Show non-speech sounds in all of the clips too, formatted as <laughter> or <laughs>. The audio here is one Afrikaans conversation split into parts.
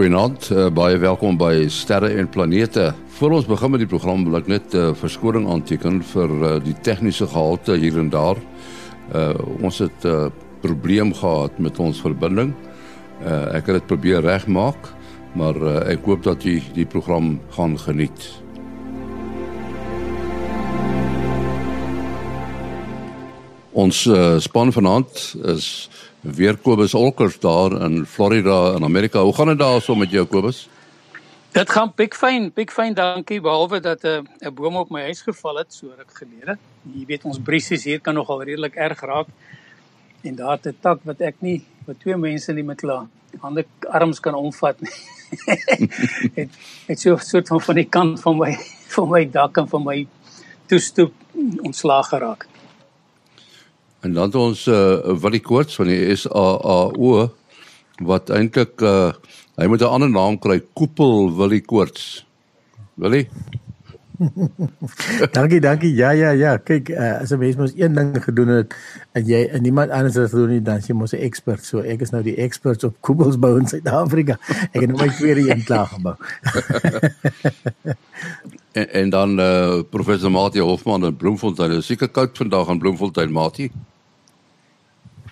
Goeienaand, uh, baie welkom by Sterre en Planete. Voor ons begin met die program wil ek net 'n uh, eh, verskoning aanteken vir uh, die tegniese gehalte hier en daar. Uh, ons het 'n uh, probleem gehad met ons verbinding. Uh, ek het dit probeer regmaak, maar uh, ek hoop dat jy die program gaan geniet. Ons uh, span vanaand is weer Kobus Olkers daar in Florida in Amerika. Hoe gaan dit daar so met jou Kobus? Dit gaan big fine, dankie. Behalwe dat 'n uh, 'n boom op my huis geval het so ruk gelede. Jy weet ons briesies hier kan nogal redelik erg raak. En daar het 'n tak wat ek nie wat twee mense nie met hulle hande arms kan omvat nie. <laughs> het het so 'n soort van van die kant van my <laughs> van my dak en van my toestoep ontslaag geraak. En dan ons uh wat die koorts van die SAAO wat eintlik uh hy moet 'n ander naam kry, koepel Willie koorts. Willie? <laughs> dankie, dankie. Ja, ja, ja. Kyk, uh, as 'n mens mos een ding gedoen het en jy en niemand anders het gedoen nie, dan jy mos 'n ekspert. So ek is nou die ekspert op koepels bou in Suid-Afrika. Ek het nou my tweede een klaar gebou. <laughs> en, en dan uh professor Mati Hofman in Bloemfontein. Is seker koud vandag in Bloemfontein, Mati.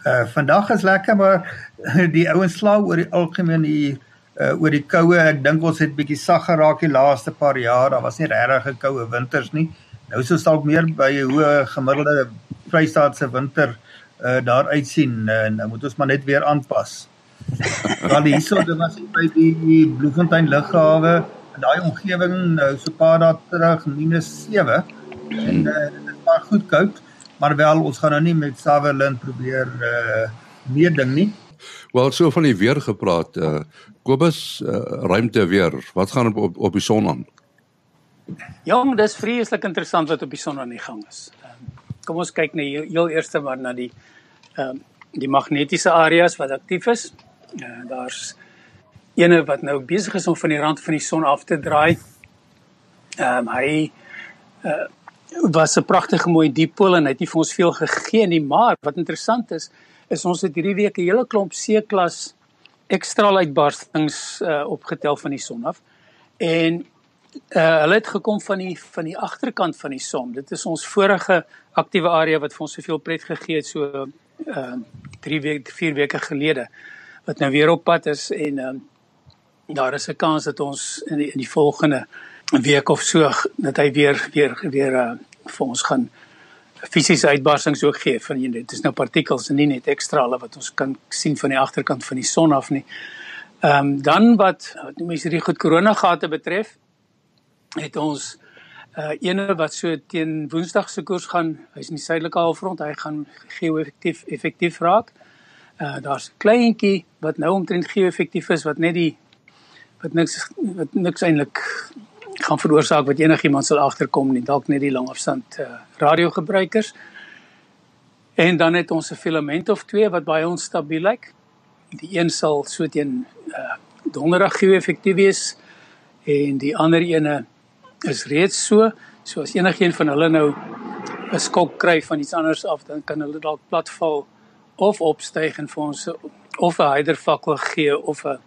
Uh vandag is lekker maar die ouens sla oor die algemeen hier uh oor die koue. Ek dink ons het bietjie sag geraak die laaste paar jaar. Daar was nie regtig koue winters nie. Nou sou dalk meer by 'n hoë gemiddelde Vrystaatse winter uh daar uitsien. Uh, nou moet ons maar net weer aanpas. <laughs> Want hierso dit was by die Bloemfontein lughawe in daai omgewing nou so 'n paar dae terug -7 en uh, dit is maar goed koud maar wel ons gaan nou nie met Sutherland probeer uh meer ding nie. Wel so van die weer gepraat uh Kobus uh, ruimte weer. Wat gaan op op die son aan? Ja, dis vreeslik interessant wat op die son aan die gang is. Um, kom ons kyk net heel, eers maar na die ehm um, die magnetiese areas wat aktief is. Uh, Daar's ene wat nou besig is om van die rand van die son af te draai. Ehm um, hy uh was 'n pragtige mooi diepol en hy het nie vir ons veel gegee nie, maar wat interessant is, is ons het hierdie week 'n hele klomp C-klas ekstra uitbarstings uh, opgetel van die son af. En uh, hulle het gekom van die van die agterkant van die son. Dit is ons vorige aktiewe area wat vir ons soveel pret gegee het so uh 3 weke 4 weke gelede wat nou weer op pad is en uh, daar is 'n kans dat ons in die, in die volgende week of so dat hy weer weer weer uh, vir ons gaan fisiese uitbarsings ook gee van jy dit is nou partikels en nie net ekstrale wat ons kan sien van die agterkant van die son af nie. Ehm um, dan wat wat noem jy hierdie goed koronagate betref het ons uh ene wat so teen Woensdag se koers gaan, hy's in die suidelike halfrond, hy gaan geo-effektief effektief raak. Uh daar's 'n kleintjie wat nou omtrent geo-effektief is wat net die wat niks wat niks eintlik gaan veroorsaak wat enigiemand sal agterkom nie dalk net die langafstand uh, radiogebruikers. En dan het ons 'n filament of twee wat baie onstabiel lyk. Die een sal so teen uh, donderdag geo effektief wees en die ander ene is reeds so. So as enigiemand van hulle nou 'n skok kry van iets anders af dan kan hulle dalk platval of opstyg en vir ons of 'n hydervakkel gee of 'n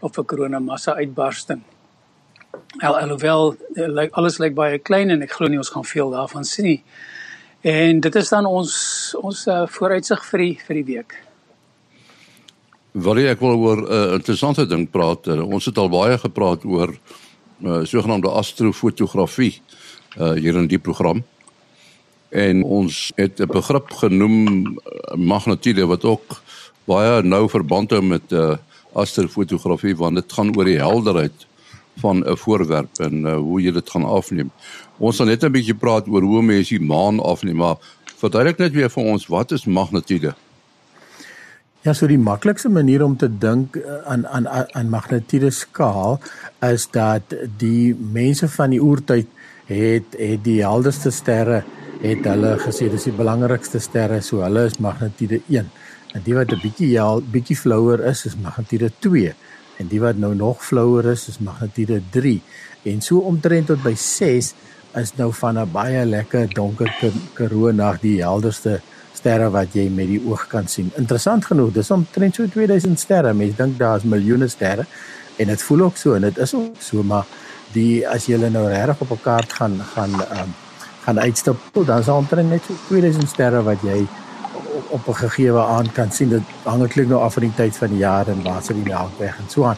of 'n koronamassa uitbarsting Al alhoewel eh, alles lyk baie klein en ek glo nie ons gaan veel daarvan sien nie. En dit is dan ons ons uh, vooruitsig vir die vir die week. Wil jy ek wil oor 'n uh, eh, interessante ding praat. Uh, ons het al baie gepraat oor uh, sogenaamde astrofotografie uh, hier in die program. En ons het 'n begrip genoem magnetule wat ook baie nou verband hou met uh, astrofotografie want dit gaan oor die helderheid van 'n voorwerp en uh, hoe jy dit gaan afneem. Ons gaan net 'n bietjie praat oor hoe mense die maan afneem, maar verduidelik net weer vir ons wat is magnetule? Ja, so die maklikste manier om te dink eh, aan aan aan magnetule skaal is dat die mense van die oertyd het het die helderste sterre het hulle gesê dis die belangrikste sterre, so hulle is magnetule 1. En die wat 'n bietjie ja, bietjie flouer is, is magnetule 2 en die wat nou nog flouer is is magnetule 3 en so omtrent tot by 6 is nou van 'n baie lekker donker karoo nag die helderste sterre wat jy met die oog kan sien. Interessant genoeg, dis omtrent so 2000 sterre. Mense dink daar's miljoene sterre en dit voel ook so en dit is ook so maar die as jy nou regtig op 'n kaart gaan gaan um, gaan uitstap dan sal omtrent net so 2000 sterre wat jy op 'n gegeewe aand kan sien dit hang eintlik nou af van die tyd van die jaar en waar sit die melkweg en so aan.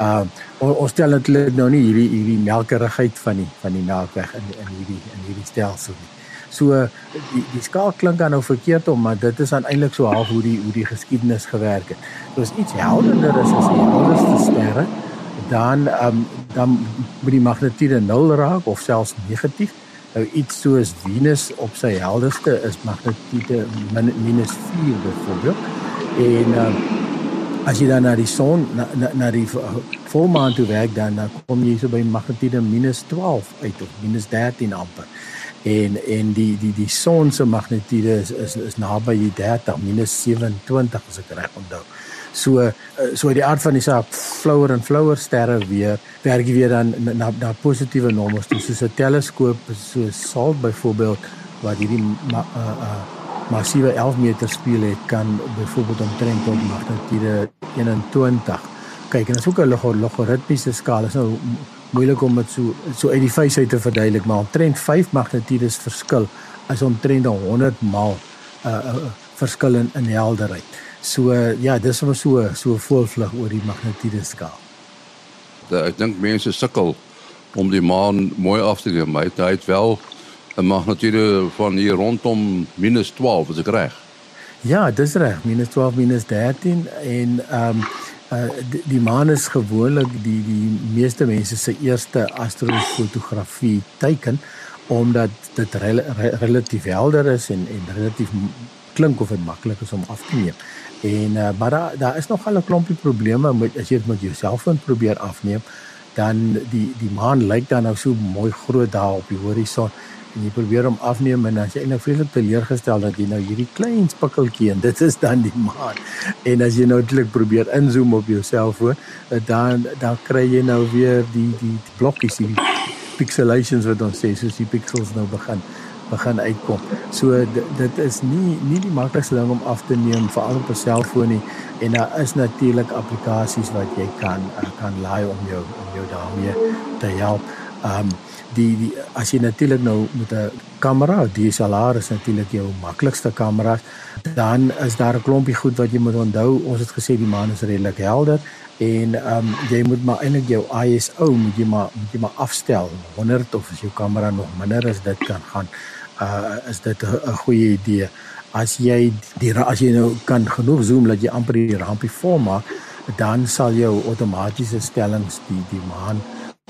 Uh ons stel natuurlik nou nie hierdie hierdie melkerigheid van die van die melkweg in in hierdie in hierdie stelsel nie. So die die skaal klink dan nou verkeerd om, maar dit is dan eintlik so half hoe die hoe die geskiedenis gewerk het. So as iets helderder is as die helderste sterre, dan ehm um, dan moet die magnitude 0 raak of selfs negatief. Nou iets soos Venus op sy helderste is magnitude min, minus 4 byvoorbeeld. En um, as jy dan na die son na na, na die volmaan toe werk dan dan kom jy so by magnitude minus 12 uit of minus 13 amper en en die die die son se magnitude is is, is naby die 30 minus 27 as ek reg onthou. So eh, so die aard van die saak flouer en flouer sterre weer werk weer dan na na positiewe nommers toe soos 'n teleskoop so sal byvoorbeeld wat hierdie ma, uh, uh, massiewe 11 meter spieël het kan byvoorbeeld omtrent tot magnitude 21 kyk en dit is ook 'n logaritmiese skaal is nou moeilik om dit so so uit die face uit te verduidelik, maar omtrent 5 magnitudes verskil is omtrent 100 maal 'n uh, uh, verskil in, in helderheid. So uh, ja, dis sommer so so volvlug oor die magnitudes skaal. Da, ek dink mense sukkel om die maan mooi af te neem, maar hy het wel 'n magnitude van hier rondom -12, is ek reg? Ja, dis reg, -12, -13 en ehm um, uh die, die maan is gewoonlik die die meeste mense se eerste astrofotografie teiken omdat dit rel, re, relatief helder is en en relatief klink of dit maklik is om af te neem. En uh maar daar daar is nog al 'n klompie probleme met as jy dit met jou selfoon probeer afneem, dan die die maan lyk dan nou so mooi groot daar op die horison en jy probeer hom afneem en dan is jy eintlik vreeslik teleurgestel dat jy nou hierdie klein spikkeltjie en dit is dan die maan. En as jy nou netlik probeer inzoom op jou selfoon, eh, dan dan kry jy nou weer die die, die blokkies die pixelations wat ons sê soos die pixels nou begin begin uitkom. So dit, is nie nie die maklikste ding om af te neem veral op 'n selfoon nie en daar is natuurlik aplikasies wat jy kan eh, kan laai om jou om jou daarmee te help. Um die, die as jy natuurlik nou met 'n kamera, DSLR is natuurlik jou maklikste kamera, dan is daar 'n klompie goed wat jy moet onthou. Ons het gesê die maan is redelik helder en ehm um, jy moet maar eintlik jou ISO moet jy maar moet jy maar afstel 100 of as jou kamera nog minder as dit kan gaan. Uh is dit 'n goeie idee. As jy die as jy nou kan genoeg zoom dat jy amper die rampie vol maak, dan sal jou outomatiese stellings die die maan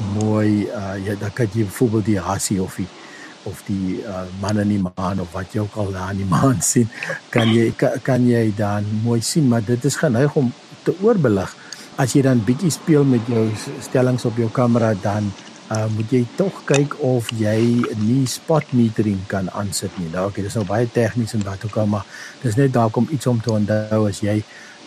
mooi uh ja dan kan jy byvoorbeeld die hasie of die of die uh man in die maan of wat jy ook al daar in die <laughs> maan sien kan jy kan, kan jy dan mooi sien maar dit is geneig om te oorbelig as jy dan bietjie speel met jou stellings op jou kamera dan uh moet jy tog kyk of jy nie spot metering kan aansit nie. Nou okay, dis nou baie tegnies en wat ook al maar dis net dalk om iets om te onthou as jy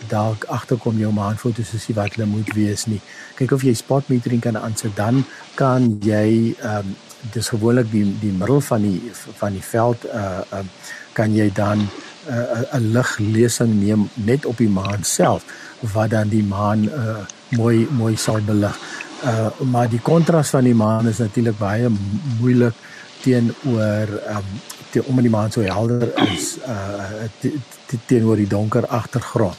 dalk agterkom jou maanfoto's is wat hulle moet wees nie. Kyk of jy spot metering kan aansit dan kan jy ehm um, dis gewoonlik die die middel van die van die veld uh uh kan jy dan 'n uh, 'n liglesing neem net op die maan self wat dan die maan uh mooi mooi sal belig. Uh maar die kontras van die maan is natuurlik baie moeilik teenoor um, te, omdat die maan so helder is uh teenoor die donker agtergrond.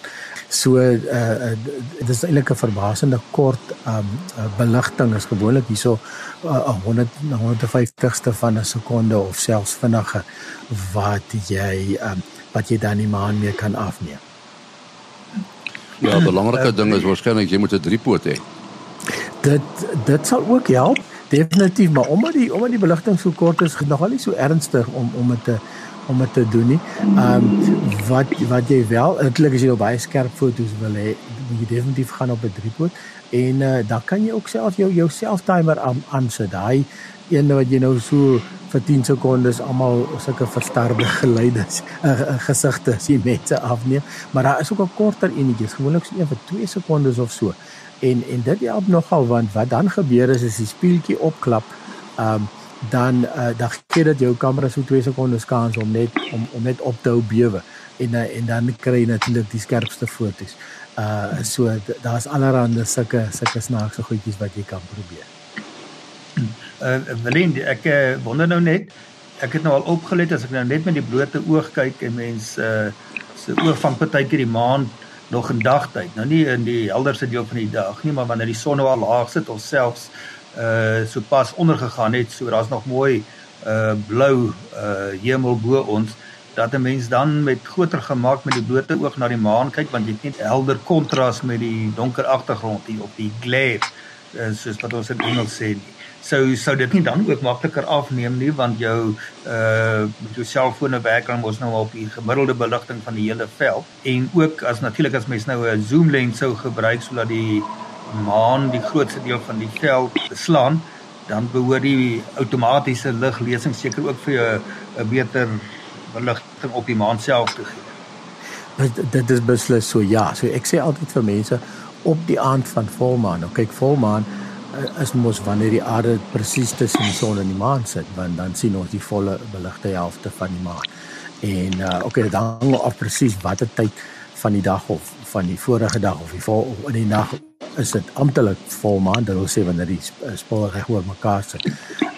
So uh, uh dit is eintlik 'n verbasende kort um uh, beligting is gewoonlik hierso 'n uh, 100 150ste van 'n sekonde of selfs vinniger wat jy um wat jy dan die maan mee kan afneem. Ja, die belangrike ding is waarskynlik jy moet 'n driepoot hê. Dit dit sal ook help. Definitief, maar omdat die omdat die beligting so kort is, nogal nie so ernstig om om dit te om dit te doen nie. Ehm um, wat wat jy wel eintlik as jy nou baie skerp foto's wil hê, moet jy definitief gaan op 'n driepoot en uh, dan kan jy ook self jou jou self timer aan aansit. Daai een wat jy nou so vir 10 sekondes almal sulke verstarde <laughs> geluide uh, uh, gesigte as jy mense afneem, maar daar is ook 'n korter enetjie, gewoonlik so een vir 2 sekondes of so. En en dit help nogal want wat dan gebeur is as die speeltjie opklap, ehm um, dan uh, dan gee dit jou kamera so 2 sekondes kans om net om om net op te hou bewe en uh, en dan kry jy natuurlik die skerpste foto's. Uh so daar's allerhande sulke sulke snaakse goedjies wat jy kan probeer. Uh Willem, ek uh, wonder nou net, ek het nou al opgelet as ek nou net met die blote oog kyk en mens uh se oog van partykeer die maan nog in dagtyd. Nou nie in die helderste deel van die dag nie, maar wanneer die son nou al laag sit of selfs uh so pas ondergegaan het, so daar's nog mooi uh blou uh hemel bo ons dat 'n mens dan met groter gemaak met die blote oog na die maan kyk want jy het net helder kontras met die donker agtergrond hier op die glare uh, soos wat ons in Engels sê. Sou sou dit nie dan ook makliker afneem nie want jou uh met jou selfone werk dan mos nou op die gemiddelde beligting van die hele veld en ook as natuurlik as mens nou 'n zoom lens sou gebruik sodat die maan die grootste deel van die veld beslaan dan behoort die outomatiese liglesing seker ook vir jou 'n beter beligting op die maan self te gee. Dit dit is beslis so ja, so ek sê altyd vir mense op die aand van volmaan. Nou kyk volmaan eh, is mos wanneer die aarde presies tussen die son en die maan sit, want dan sien ons die volle beligte helfte van die maan. En uh okay, dit hang af presies watter tyd van die dag of van die vorige dag of die vol in die nag is dit amptelik volmaan, dit wil sê wanneer die spore reg oor mekaar sit.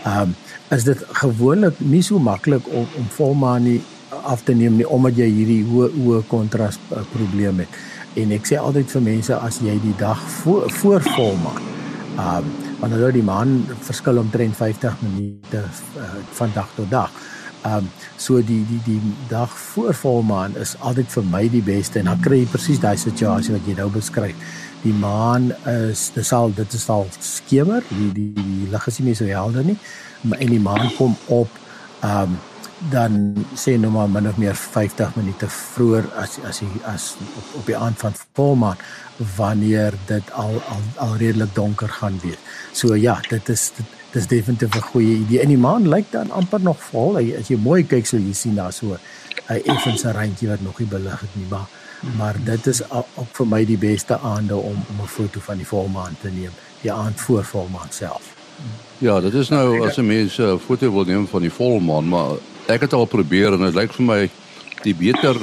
Ehm um, is dit gewoonlik nie so maklik om om volmaan nie af te neem nie omdat jy hierdie hoë hoë kontras uh, probleem het. En ek sê altyd vir mense as jy die dag voor voor volmaan ehm um, wanneer die maan verskil omtrent 50 minute uh, van dag tot dag. Ehm um, so die die die dag voor volmaan is altyd vir my die beste en dan kry jy presies daai situasie wat jy nou beskryf die maan is dis al dit is al skemer die die, die lig is nie meer so helder nie en die maan kom op um, dan sê nou maar min of meer 50 minute vroeër as as jy as op, op die aand van volmaan wanneer dit al al al redelik donker gaan wees. So ja, dit is dit, dit is definitief 'n goeie idee. En die maan lyk dan amper nog vol. As jy mooi kyk sou jy sien daar so 'n effense randjie wat nog nie belig het nie, maar maar dit is ook vir my die beste aande om om 'n foto van die volmaan te neem, die aand voor volmaan self. Ja, dit is nou as 'n mens 'n foto wil neem van die volmaan, maar ek het al probeer en dit lyk vir my die beter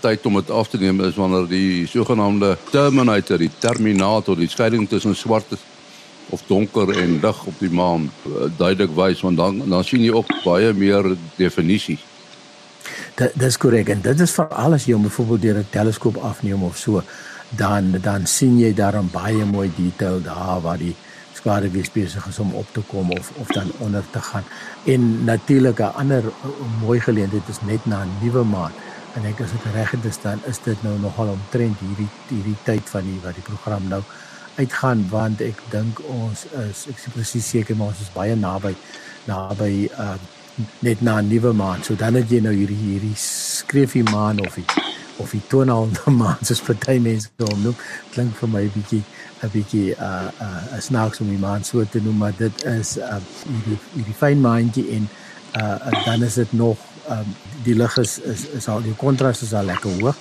tyd om dit af te neem is wanneer die sogenaamde terminator, die terminator, die skeiding tussen swart of donker en lig op die maan uh, duidelik wys want dan dan sien jy ook baie meer definisie. Dit dis korrek en dit is veral as jy hom byvoorbeeld deur 'n teleskoop afneem of so, dan dan sien jy daarom baie mooi detail daar waar die skade weer besig is om op te kom of of dan onder te gaan. En natuurlik 'n ander mooi geleentheid is net na 'n nuwe maan. En ek as ek reg het, dan is dit nou nogal omtrent hierdie hierdie tyd van die wat die program nou uitgaan want ek dink ons is ek is presies seker maar ons is baie naby naby uh net na 'n nuwe maan. So dan het jy nou hierdie hierdie skreefie maan of die of die tonaalde <laughs> maan soos party mense hom noem. Klink vir my 'n bietjie 'n bietjie uh uh snaaks om die maan so te noem, maar dit is uh hierdie hierdie fyn maantjie en uh dan is dit nog um die lig is is is al die kontras is al lekker hoog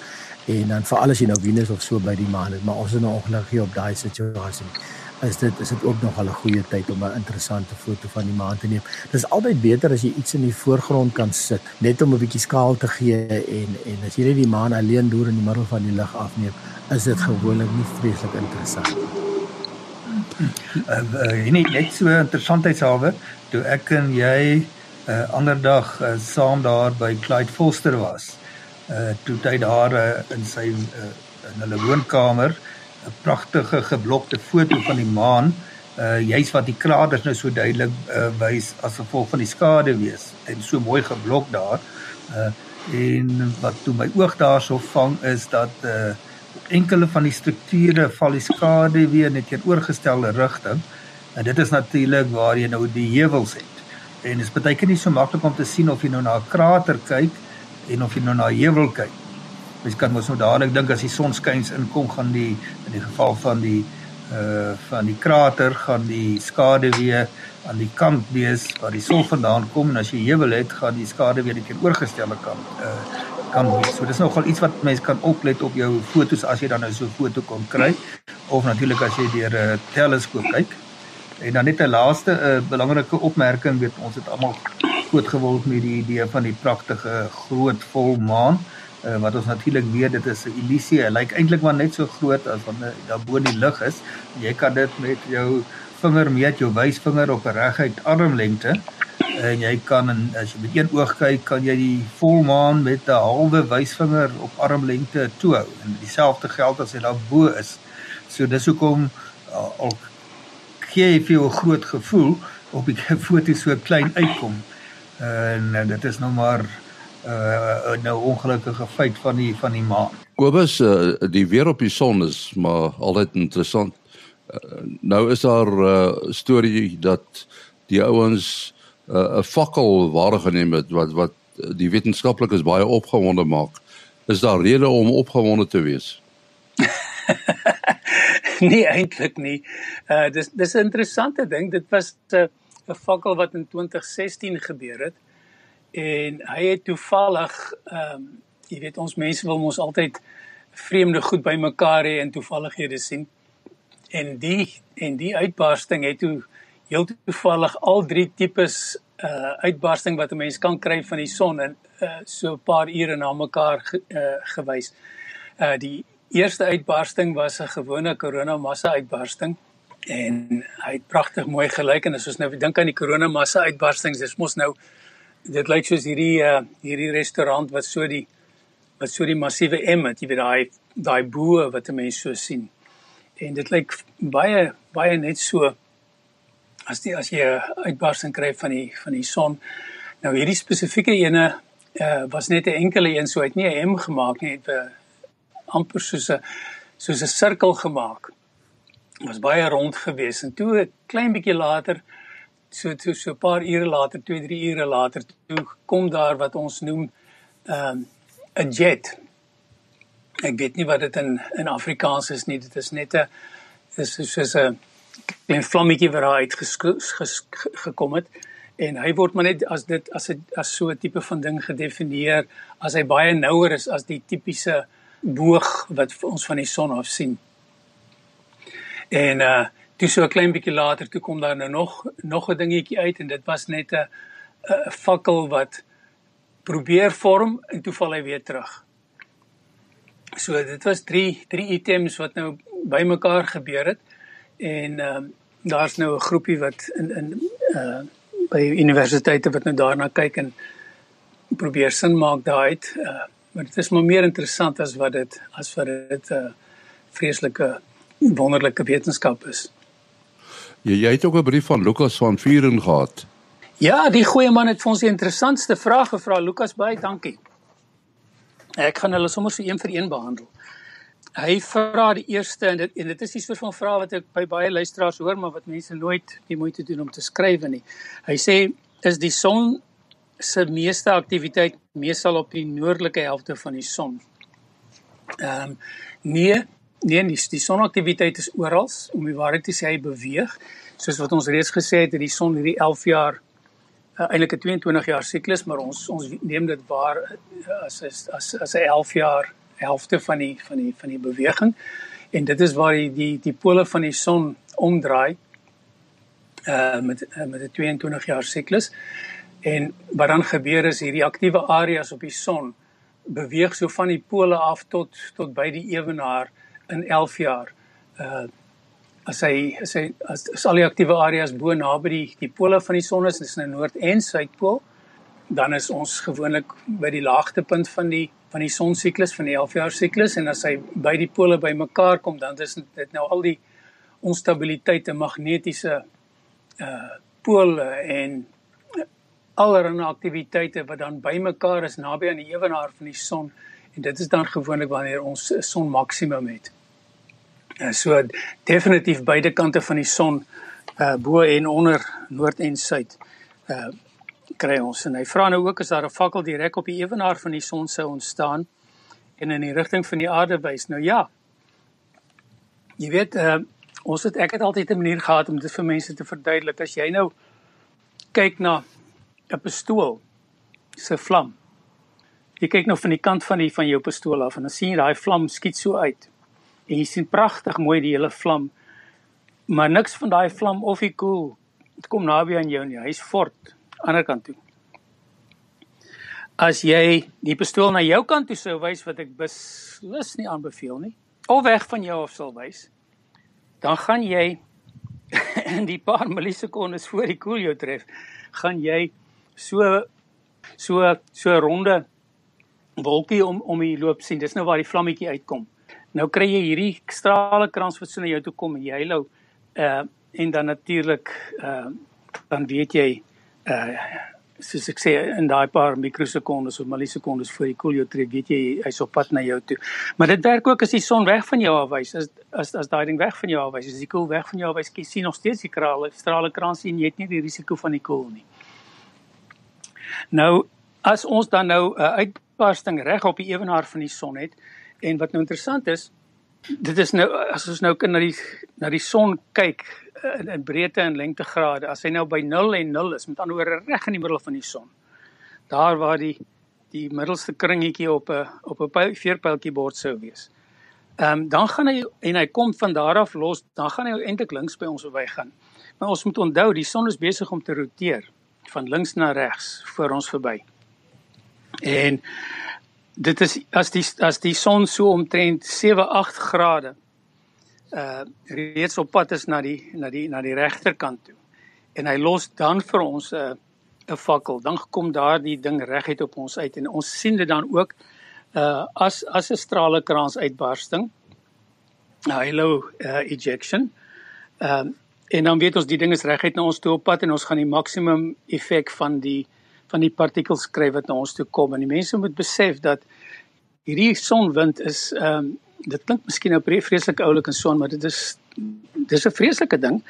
en dan veral as jy nou Venus of so by die maan het, maar ons is nou ongelukkig op daai situasie is dit is dit ook nog al 'n goeie tyd om 'n interessante foto van die maan te neem. Dit is altyd beter as jy iets in die voorgrond kan sit, net om 'n bietjie skaal te gee en en as jy net die maan alleen deur in die middel van die lig afneem, is dit gewoonlik nie vreeslik interessant nie. Uh, uh, net so interessantheidshalwe, toe ek en jy 'n uh, ander dag uh, saam daar by Clyde Foster was. Uh toe hy daar uh, in sy uh, in hulle woonkamer 'n pragtige geblokte foto van die maan, uh juis wat die kraters nou so duidelik uh wys as gevolg van die skade wees en so mooi geblok daar. Uh en wat toe my oog daarso vang is dat uh enkele van die strukture val die skade weer net in oorgestelde rigting. En dit is natuurlik waar jy nou die heuwels het. En dit is baie keer nie so maklik om te sien of jy nou na 'n krater kyk en of jy nou na 'n heuwel kyk. Mens kan mos nou dadelik dink as die son skuins inkom gaan die in die geval van die uh van die krater gaan die skade weer aan die kant wees waar die son vandaan kom en as jy heuwel het gaan die skade weer teen oorgestelde kant uh kan wees. So dis nogal iets wat mense kan oplet op jou fotos as jy dan nou so 'n foto kon kry of natuurlik as jy deur 'n teleskoop kyk. En dan net 'n laaste 'n uh, belangrike opmerking, weet ons het almal groot geword met die idee van die pragtige groot volmaan uh, wat ons natuurlik weet dit is 'n illusie. Hy lyk eintlik maar net so groot as wat daar bo in die lug is. Jy kan dit met jou vinger meet, jou wysvinger op 'n reguit armlengte en jy kan en as jy met een oog kyk, kan jy die volmaan met 'n halwe wysvinger op armlengte toehou. En dieselfde geld as hy daar bo is. So dis hoekom uh, al gee jy vir jou groot gevoel op die <laughs> foto so klein uitkom. En, en dit is nou maar uh nou ongelukkige feit van die van die maan. Kobus uh, die weer op die son is maar altyd interessant. Uh, nou is daar 'n uh, storie dat die ouens 'n uh, fakkel waargeneem het wat wat die wetenskaplikes baie opgewonde maak. Is daar rede om opgewonde te wees? <laughs> nee eintlik nie. Uh dis dis 'n interessante ding. Dit was 'n uh, 'n fakkel wat in 2016 gebeur het en hy het toevallig ehm um, jy weet ons mense wil mos altyd vreemde goed bymekaar hê en toevallighede sien en die en die uitbarsting het toe heel toevallig al drie tipes uh uitbarsting wat 'n mens kan kry van die son in uh so 'n paar ure na mekaar ge, uh gewys. Uh die eerste uitbarsting was 'n gewone koronamassa uitbarsting en hy het pragtig mooi gelyk en as ons nou dink aan die koronamassa uitbarstings dis mos nou dit lyk soos hierdie uh, hierdie restaurant wat so die wat so die massiewe M het jy weet daai daai bo wat 'n mens so sien. En dit lyk baie baie net so as die as jy 'n uitbarsting kry van die van die son. Nou hierdie spesifieke ene uh, was net 'n enkele een so het nie 'n M gemaak nie het uh, amper soos 'n soos 'n sirkel gemaak. Was baie rond gewees en toe 'n klein bietjie later so toe so 'n paar ure later, 2, 3 ure later, toe kom daar wat ons noem ehm, 'n um, jet. Ek weet nie wat dit in in Afrikaans is nie. Dit is net 'n is soos 'n klein vlammetjie wat daar uit gekom het en hy word maar net as dit as 'n as so 'n tipe van ding gedefinieer as hy baie nouer is as die tipiese boog wat ons van die son af sien. En uh toe so 'n klein bietjie later toe kom daar nou nog nog 'n dingetjie uit en dit was net 'n 'n fakkel wat probeer vorm en toe val hy weer terug. So dit was 3 3 items wat nou bymekaar gebeur het en ehm uh, daar's nou 'n groepie wat in in uh by universiteite wat nou daarna kyk en probeer sin maak daaruit. Uh maar dit is maar meer interessant as wat dit as wat dit 'n uh, vreeslike wonderlike wetenskap is. Jy jy het ook 'n brief van Lukas van Vuren gehad. Ja, die goeie man het vir ons die interessantste vraag gevra. Lukas, baie dankie. Ek gaan hulle sommer so een vir een behandel. Hy vra die eerste en dit en dit is die soort van vraag wat ek by baie luisteraars hoor, maar wat mense nooit die moeite doen om te skryf nie. Hy sê is die son se meeste aktiwiteit meestal op die noordelike helfte van die son. Ehm um, nee, Nee, die, die sonaktiwiteit is oral, om die waarheid te sê hy beweeg. Soos wat ons reeds gesê het, het die son hierdie 11 jaar uh, eintlik 'n 22 jaar siklus, maar ons ons neem dit waar uh, as as as 'n 11 jaar helfte van die van die van die beweging. En dit is waar die die die pole van die son omdraai uh met uh, met 'n 22 jaar siklus. En wat dan gebeur is hierdie aktiewe areas op die son beweeg so van die pole af tot tot by die ewenaar in 11 jaar. Uh as hy as hy as, as al die aktiewe areas bo naby die die pole van die son is, dis die noord en suidpool, dan is ons gewoonlik by die laagtepunt van die van die son siklus van die 11 jaar siklus en as hy by die pole bymekaar kom, dan is dit nou al die onstabiliteit en magnetiese uh pole en allerlei aktiwiteite wat dan bymekaar is naby aan die ewenaar van die son en dit is dan gewoonlik wanneer ons son maksimum het. Uh, so definitief beide kante van die son uh bo en onder noord en suid uh kry ons. En hy vra nou ook as daar 'n fakkel direk op die ewenaar van die son sou ontstaan en in die rigting van die aarde wys nou ja jy weet uh ons het ek het altyd 'n manier gehad om dit vir mense te verduidelik. As jy nou kyk na 'n pistool se vlam jy kyk nou van die kant van die van jou pistool af en dan sien jy daai vlam skiet so uit en jy sien pragtig mooi die hele vlam. Maar niks van daai vlam of die koel. Dit kom naby aan jou nie. Hy's fort ander kant toe. as jy die pistool na jou kant toe sou wys wat ek beslis nie aanbeveel nie, of weg van jou af sal wys, dan gaan jy <laughs> in die paar millisekondes voor die koel jou tref, gaan jy so so so ronde wolkie om om die loop sien. Dis nou waar die vlammetjie uitkom. Nou kry jy hierdie strale krans wat so na jou toe kom en jy hou uh en dan natuurlik uh dan weet jy uh soos ek sê in daai paar mikrosekondes of millisekondes voor die koel jou tref, weet jy hy's op pad na jou toe. Maar dit werk ook as die son weg van jou afwys. As as as daai ding weg van jou afwys, as die koel weg van jou afwys, jy sien nog steeds die krale, strale krans en jy het nie die risiko van die koel nie. Nou as ons dan nou 'n uh, uitbarsting reg op die ewenaar van die son het en wat nou interessant is, dit is nou as ons nou kan na die na die son kyk eh, in, in breedte en lengtegrade as hy nou by 0 en 0 is met ander woorde reg in die middel van die son daar waar die die middelste kringetjie op 'n op 'n veerpyltjie bord sou wees. Ehm um, dan gaan hy en hy kom van daar af los, dan gaan hy eintlik links by ons verbygaan. Maar ons moet onthou die son is besig om te roteer van links na regs voor ons verby. En dit is as die as die son so omtrent 7-8 grade uh reeds op pad is na die na die na die regterkant toe. En hy los dan vir ons 'n uh, 'n fakkel. Dan kom daardie ding reguit op ons uit en ons sien dit dan ook uh as as 'n stralekrans uitbarsting. Halo uh, ejection. Ehm um, en dan weet ons die ding is reguit na ons toe op pad en ons gaan die maksimum effek van die van die partikels skryf wat na ons toe kom en die mense moet besef dat hierdie sonwind is ehm um, dit klink miskien nou vreeslik oulik en son maar dit is dis 'n vreeslike ding.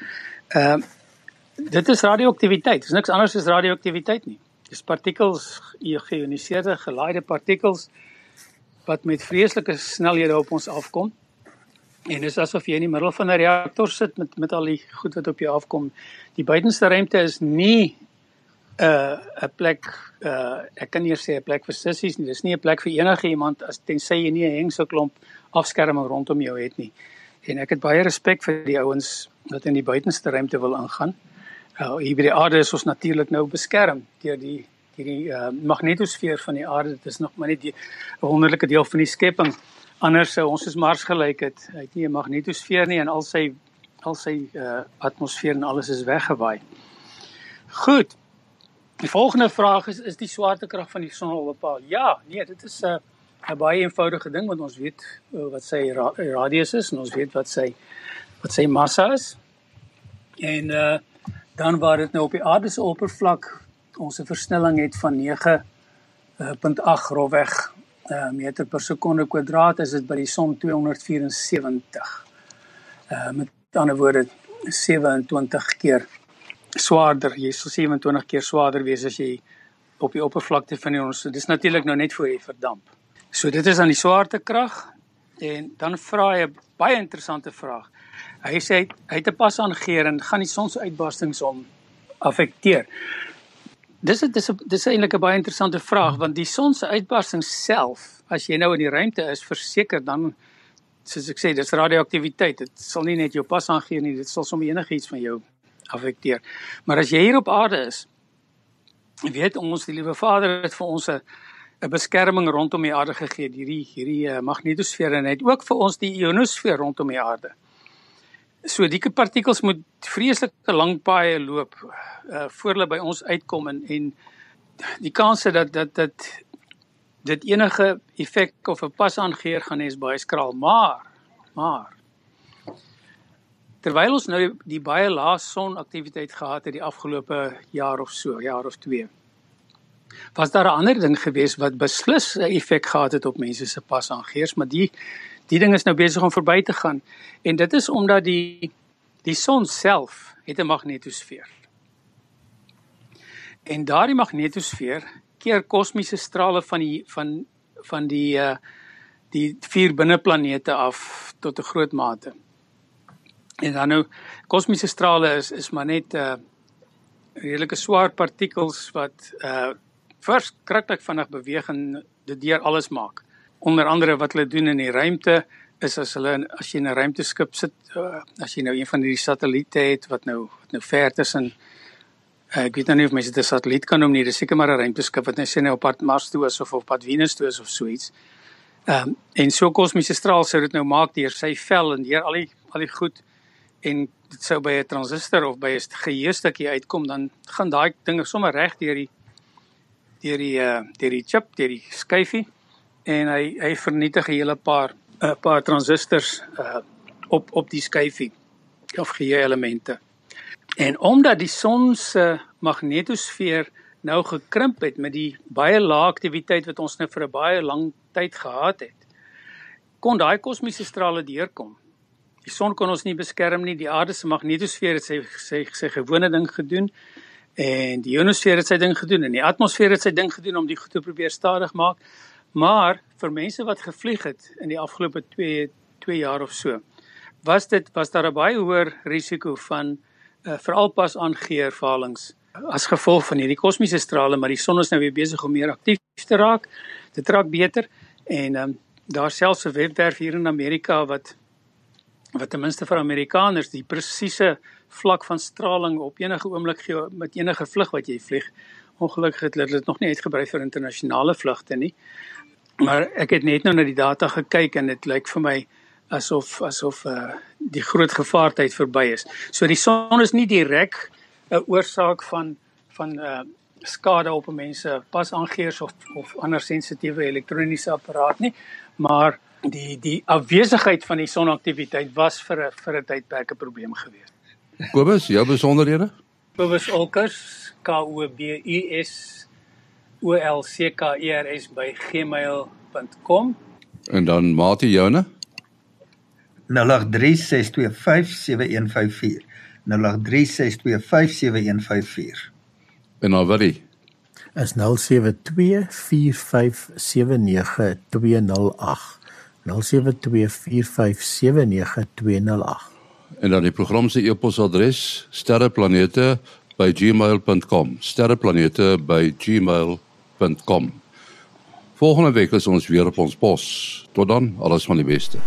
Ehm uh, dit is radioaktiwiteit. Dit is niks anders as radioaktiwiteit nie. Dis partikels, geïoniseerde gelaaide partikels wat met vreeslike snelhede op ons afkom. En dis asof jy in die middel van 'n reaktor sit met met al die goed wat op jou afkom. Die buitenste ruimte is nie 'n plek uh ek kan nie sê 'n plek vir sissies nie. Dis nie 'n plek vir enige iemand as tensy jy nie 'n hengse klomp afskerming rondom jou het nie. En ek het baie respek vir die ouens wat in die buitenste ruimte wil ingaan. Uh hier by die aarde is ons natuurlik nou beskerm deur die hierdie uh magnetosfeer van die aarde. Dit is nog maar net 'n wonderlike deel van die skepping. Anders sou ons as Mars gelyk het. Hy het nie 'n magnetosfeer nie en al sy al sy uh atmosfeer en alles is weggewaai. Goed. Die volgende vraag is is die swaartekrag van die son al bepaal? Ja, nee, dit is 'n uh, 'n baie eenvoudige ding want ons weet uh, wat sy ra radius is en ons weet wat sy wat sy massa is. En uh dan waar dit nou op die aarde se oppervlak ons 'n versnelling het van 9.8 grofweg uh meter per sekonde kwadraat is dit by die son 274. Uh met ander woorde 27 keer swaarder. Jy sal 27 keer swaarder wees as jy op die oppervlakte van die ons. Dis natuurlik nou net voor jy verdamp. So dit is aan die swaartekrag en dan vra hy 'n baie interessante vraag. Hy sê hy het 'n pas aangeheer en gaan die son se uitbarstings om affekteer. Dis dis dis eintlik 'n baie interessante vraag want die son se uitbarsting self, as jy nou in die ruimte is, verseker dan soos ek sê, dis radioaktiwiteit. Dit sal nie net jou pas aangee nie, dit sal sommer enigiets van jou affekteer. Maar as jy hier op aarde is, weet ons die liewe Vader het vir ons 'n 'n beskerming rondom die aarde gegee, hierdie hierdie uh, magnetosfeer en het ook vir ons die ionosfeer rondom die aarde. So die partikels moet vreeslik lank paaie loop uh voor hulle by ons uitkom en en die kans dat dat dat dit enige effek of 'n pas aangeheer gaan hê is baie skraal, maar maar terwyl ons nou die, die baie lae sonaktiwiteit gehad het die afgelope jaar of so, jaar of 2. Was daar 'n ander ding gewees wat beslis 'n effek gehad het op mense se pas aangeers, maar die die ding is nou besig om verby te gaan en dit is omdat die die son self het 'n magnetosfeer. En daardie magnetosfeer keer kosmiese strale van die van van die uh die vier binneplanete af tot 'n groot mate. En dan nou kosmiese strale is is maar net uh redelike swaar partikels wat uh verskriklik vinnig beweeg en dit deur alles maak. Onder andere wat hulle doen in die ruimte is as hulle as jy in 'n ruimteskip sit uh, as jy nou een van hierdie satelliete het wat nou wat nou ver tussen Ek weet nou nie of mense dit 'n satelliet kan noem nie, dis seker maar 'n ruimteskip wat net sê nou op pad Mars toe is of op pad Venus toe is of so iets. Ehm um, en so kosmiese straal sou dit nou maak deur sy vel en deur al die al die goed en dit sou by 'n transistor of by 'n geheuestukkie uitkom dan gaan daai dinge sommer reg deur die deur die uh deur die chip, deur die skyfie en hy hy vernietig 'n hele paar 'n uh, paar transistors uh op op die skyfie of geheue elemente. En omdat die son se magnetosfeer nou gekrimp het met die baie lae aktiwiteit wat ons nou vir 'n baie lang tyd gehad het, kon daai kosmiese strale deurkom. Die son kon ons nie beskerm nie. Die aarde se magnetosfeer het sy sy sy gewone ding gedoen en die ionosfeer het sy ding gedoen en die atmosfeer het sy ding gedoen om die goed te probeer stadig maak. Maar vir mense wat gevlieg het in die afgelope 2 2 jaar of so, was dit was daar 'n baie hoër risiko van uh, veral pas aangeervalings as gevolg van hierdie kosmiese strale, maar die son is nou weer besig om meer aktief te raak. Dit raak beter en um, daar selfs 'n webwerf hier in Amerika wat wat ten minste vir Amerikaners die presiese vlak van straling op enige oomblik gee met enige vlug wat jy vlieg. Ongelukkig het hulle dit nog nie uitgebrei vir internasionale vlugte nie. Maar ek het net nou na die data gekyk en dit lyk vir my asof asof uh, die groot gevaartyd verby is. So die son is nie direk 'n oorsaak van van uh, skade op mense pas aangeers of of ander sensitiewe elektroniese apparaat nie, maar die die afwesigheid van die sonaktiwiteit was vir 'n vir 'n tydperk 'n probleem geweest. Kobus, jou besonderhede? Kobus Olkers, K O B U S O L C K E R S by gmail.com. En dan Mati joune? 0836257154 0836257154 En dan wat die? is 0724579208 0724579208 En dan die program se e-posadres sterreplanete@gmail.com sterreplanete@gmail.com Volgende week is ons weer op ons pos. Tot dan, alles van die beste.